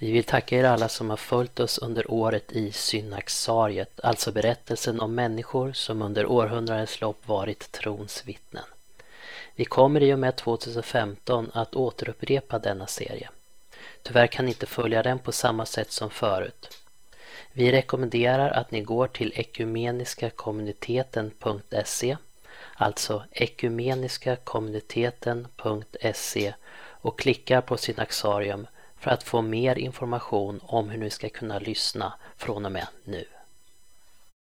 Vi vill tacka er alla som har följt oss under året i Synaxariet, alltså berättelsen om människor som under århundradens lopp varit trons vittnen. Vi kommer i och med 2015 att återupprepa denna serie. Tyvärr kan ni inte följa den på samma sätt som förut. Vi rekommenderar att ni går till ekumeniskakommuniteten.se alltså ekumeniskakommuniteten.se och klickar på Synaxarium för att få mer information om hur ni ska kunna lyssna från och med nu.